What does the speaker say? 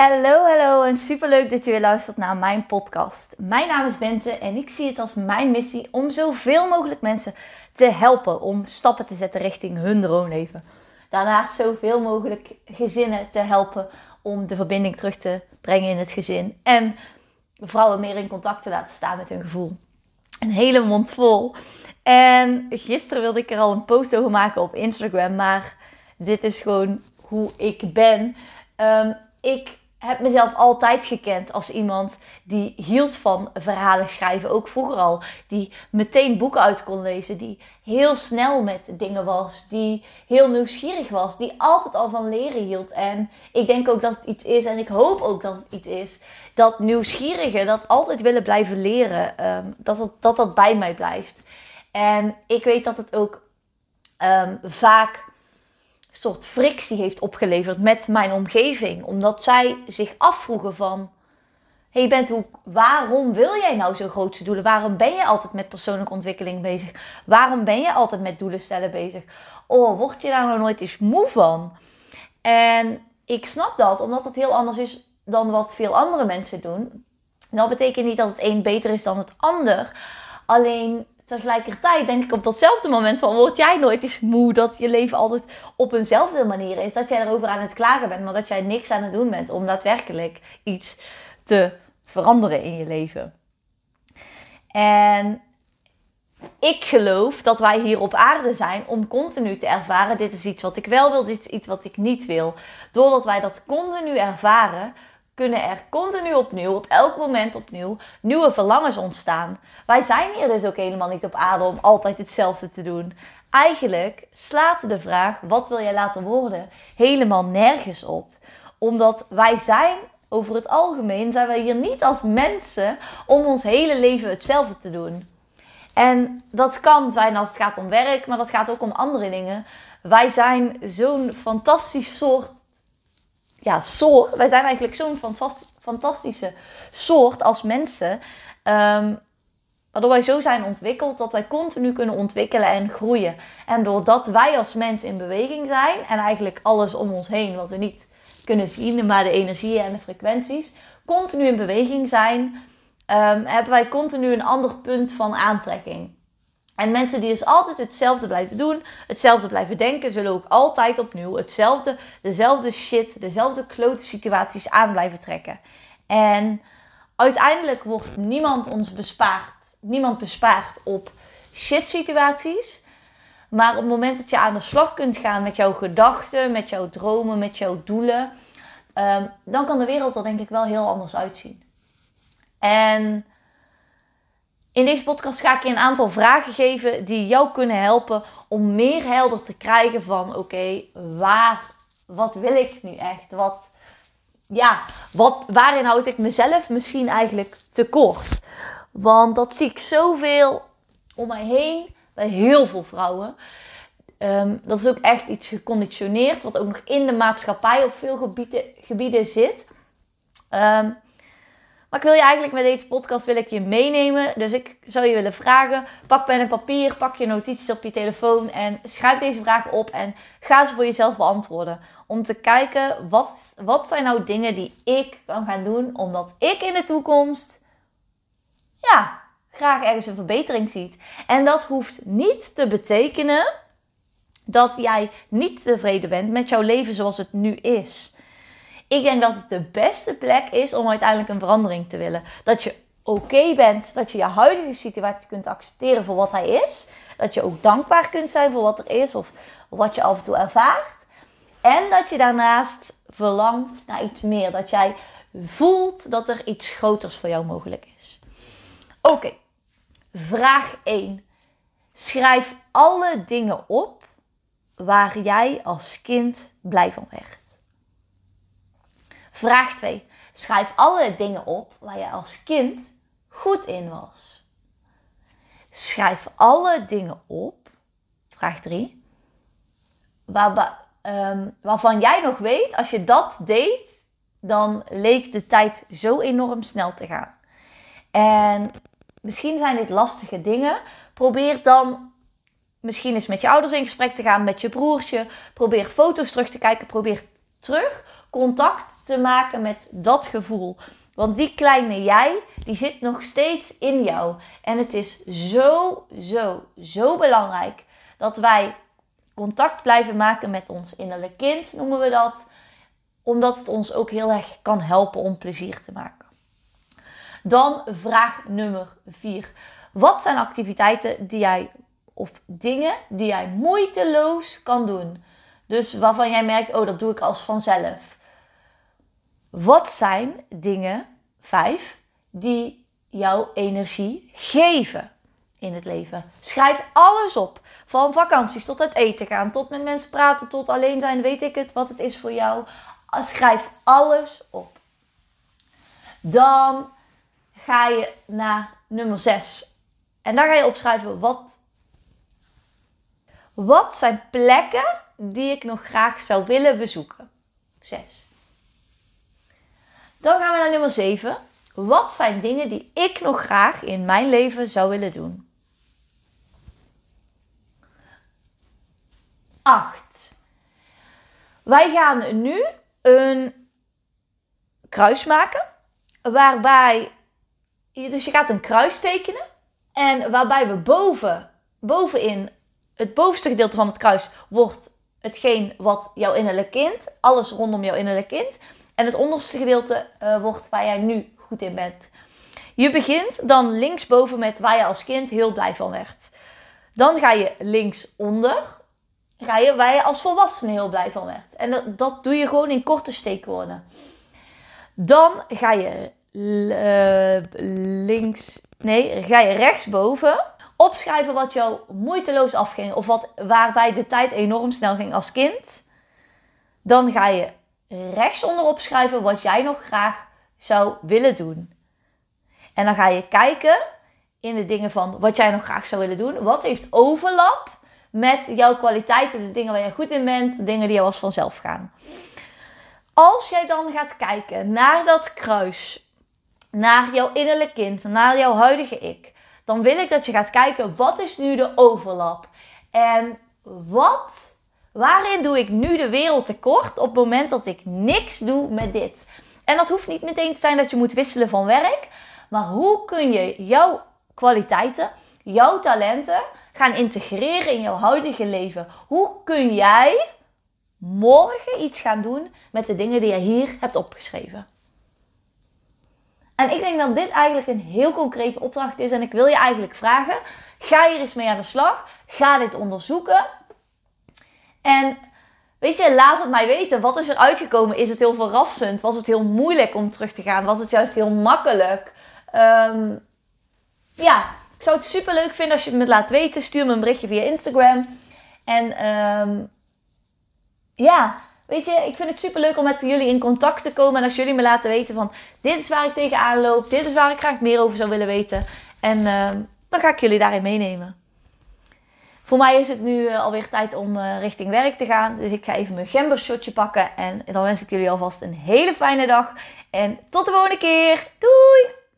Hallo, hallo en superleuk dat je weer luistert naar mijn podcast. Mijn naam is Bente en ik zie het als mijn missie om zoveel mogelijk mensen te helpen om stappen te zetten richting hun droomleven. Daarnaast zoveel mogelijk gezinnen te helpen om de verbinding terug te brengen in het gezin en vrouwen meer in contact te laten staan met hun gevoel. Een hele mond vol. En gisteren wilde ik er al een post over maken op Instagram, maar dit is gewoon hoe ik ben. Um, ik heb mezelf altijd gekend als iemand die hield van verhalen schrijven. Ook vroeger al. Die meteen boeken uit kon lezen. Die heel snel met dingen was. Die heel nieuwsgierig was. Die altijd al van leren hield. En ik denk ook dat het iets is. En ik hoop ook dat het iets is. Dat nieuwsgierigen, dat altijd willen blijven leren. Ehm, dat, dat, dat bij mij blijft. En ik weet dat het ook um, vaak soort frictie heeft opgeleverd met mijn omgeving. Omdat zij zich afvroegen van... hey Bent, hoe, waarom wil jij nou zo grootse doelen? Waarom ben je altijd met persoonlijke ontwikkeling bezig? Waarom ben je altijd met doelen stellen bezig? Oh, word je daar nou nooit eens moe van? En ik snap dat, omdat het heel anders is dan wat veel andere mensen doen. Dat betekent niet dat het een beter is dan het ander. Alleen tegelijkertijd denk ik op datzelfde moment van word jij nooit eens moe dat je leven altijd op eenzelfde manier is. Dat jij erover aan het klagen bent, maar dat jij niks aan het doen bent om daadwerkelijk iets te veranderen in je leven. En ik geloof dat wij hier op aarde zijn om continu te ervaren: dit is iets wat ik wel wil, dit is iets wat ik niet wil. Doordat wij dat continu ervaren, kunnen er continu opnieuw, op elk moment opnieuw, nieuwe verlangens ontstaan. Wij zijn hier dus ook helemaal niet op aarde om altijd hetzelfde te doen. Eigenlijk slaat de vraag: wat wil jij laten worden? helemaal nergens op. Omdat wij zijn over het algemeen zijn wij hier niet als mensen om ons hele leven hetzelfde te doen. En dat kan zijn als het gaat om werk, maar dat gaat ook om andere dingen. Wij zijn zo'n fantastisch soort ja, soort. Wij zijn eigenlijk zo'n fantastische soort als mensen. Um, waardoor wij zo zijn ontwikkeld dat wij continu kunnen ontwikkelen en groeien. En doordat wij als mens in beweging zijn en eigenlijk alles om ons heen wat we niet kunnen zien, maar de energieën en de frequenties, continu in beweging zijn, um, hebben wij continu een ander punt van aantrekking. En mensen die dus altijd hetzelfde blijven doen, hetzelfde blijven denken, zullen ook altijd opnieuw hetzelfde, dezelfde shit, dezelfde klote situaties aan blijven trekken. En uiteindelijk wordt niemand ons bespaard, niemand bespaard op shit situaties. Maar op het moment dat je aan de slag kunt gaan met jouw gedachten, met jouw dromen, met jouw doelen, ehm, dan kan de wereld er denk ik wel heel anders uitzien. En in deze podcast ga ik je een aantal vragen geven die jou kunnen helpen om meer helder te krijgen van oké, waar, wat wil ik nu echt? Wat, ja, wat, waarin houd ik mezelf misschien eigenlijk tekort? Want dat zie ik zoveel om mij heen bij heel veel vrouwen. Ehm, dat is ook echt iets geconditioneerd, wat ook nog in de maatschappij op veel gebieden, gebieden zit. Um, maar ik wil je eigenlijk met deze podcast wil ik je meenemen. Dus ik zou je willen vragen: pak pen en papier, pak je notities op je telefoon en schrijf deze vragen op en ga ze voor jezelf beantwoorden. Om te kijken wat, wat zijn nou dingen die ik kan gaan doen, omdat ik in de toekomst ja, graag ergens een verbetering ziet. En dat hoeft niet te betekenen dat jij niet tevreden bent met jouw leven zoals het nu is. Ik denk dat het de beste plek is om uiteindelijk een verandering te willen. Dat je oké bent, dat je je huidige situatie kunt accepteren voor wat hij is. Dat je ook dankbaar kunt zijn voor wat er is of wat je af en toe ervaart. En dat je daarnaast verlangt naar iets meer. Dat jij voelt dat er iets groters voor jou mogelijk is. Oké, vraag 1. Schrijf alle dingen op waar jij als kind blij van werd. Vraag 2. Schrijf alle dingen op waar je als kind goed in was. Schrijf alle dingen op. Vraag 3. Waar, um, waarvan jij nog weet, als je dat deed, dan leek de tijd zo enorm snel te gaan. En misschien zijn dit lastige dingen. Probeer dan misschien eens met je ouders in gesprek te gaan, met je broertje. Probeer foto's terug te kijken. Probeer terug contact te maken met dat gevoel. Want die kleine jij, die zit nog steeds in jou. En het is zo, zo, zo belangrijk dat wij contact blijven maken met ons innerlijke kind, noemen we dat. Omdat het ons ook heel erg kan helpen om plezier te maken. Dan vraag nummer 4. Wat zijn activiteiten die jij of dingen die jij moeiteloos kan doen? Dus waarvan jij merkt, oh, dat doe ik als vanzelf. Wat zijn dingen, vijf, die jouw energie geven in het leven? Schrijf alles op. Van vakanties tot het eten gaan, tot met mensen praten, tot alleen zijn, weet ik het, wat het is voor jou. Schrijf alles op. Dan ga je naar nummer 6. En daar ga je opschrijven wat, wat zijn plekken die ik nog graag zou willen bezoeken. 6. Dan gaan we naar nummer 7. Wat zijn dingen die ik nog graag in mijn leven zou willen doen? 8. Wij gaan nu een kruis maken. Waarbij, dus je gaat een kruis tekenen. En waarbij we boven, bovenin, het bovenste gedeelte van het kruis wordt hetgeen wat jouw innerlijk kind, alles rondom jouw innerlijk kind. En het onderste gedeelte uh, wordt waar jij nu goed in bent. Je begint dan linksboven met waar je als kind heel blij van werd. Dan ga je linksonder, ga je waar je als volwassene heel blij van werd. En dat, dat doe je gewoon in korte steekwoorden. Dan ga je uh, links, nee, ga je rechtsboven opschrijven wat jou moeiteloos afging. Of wat, waarbij de tijd enorm snel ging als kind. Dan ga je rechtsonder opschrijven wat jij nog graag zou willen doen. En dan ga je kijken in de dingen van wat jij nog graag zou willen doen. Wat heeft overlap met jouw kwaliteiten, de dingen waar je goed in bent, de dingen die jou als vanzelf gaan. Als jij dan gaat kijken naar dat kruis, naar jouw innerlijk kind, naar jouw huidige ik, dan wil ik dat je gaat kijken wat is nu de overlap en wat, waarin doe ik nu de wereld tekort op het moment dat ik niks doe met dit. En dat hoeft niet meteen te zijn dat je moet wisselen van werk, maar hoe kun je jouw kwaliteiten, jouw talenten gaan integreren in jouw huidige leven? Hoe kun jij morgen iets gaan doen met de dingen die je hier hebt opgeschreven? En ik denk dat dit eigenlijk een heel concrete opdracht is. En ik wil je eigenlijk vragen: ga hier eens mee aan de slag. Ga dit onderzoeken. En weet je, laat het mij weten. Wat is er uitgekomen? Is het heel verrassend? Was het heel moeilijk om terug te gaan? Was het juist heel makkelijk? Um, ja, ik zou het super leuk vinden als je het me laat weten. Stuur me een berichtje via Instagram. En um, ja, Weet je, ik vind het super leuk om met jullie in contact te komen. En als jullie me laten weten van dit is waar ik tegenaan loop. Dit is waar ik graag meer over zou willen weten. En uh, dan ga ik jullie daarin meenemen. Voor mij is het nu uh, alweer tijd om uh, richting werk te gaan. Dus ik ga even mijn gembershotje pakken. En dan wens ik jullie alvast een hele fijne dag. En tot de volgende keer. Doei!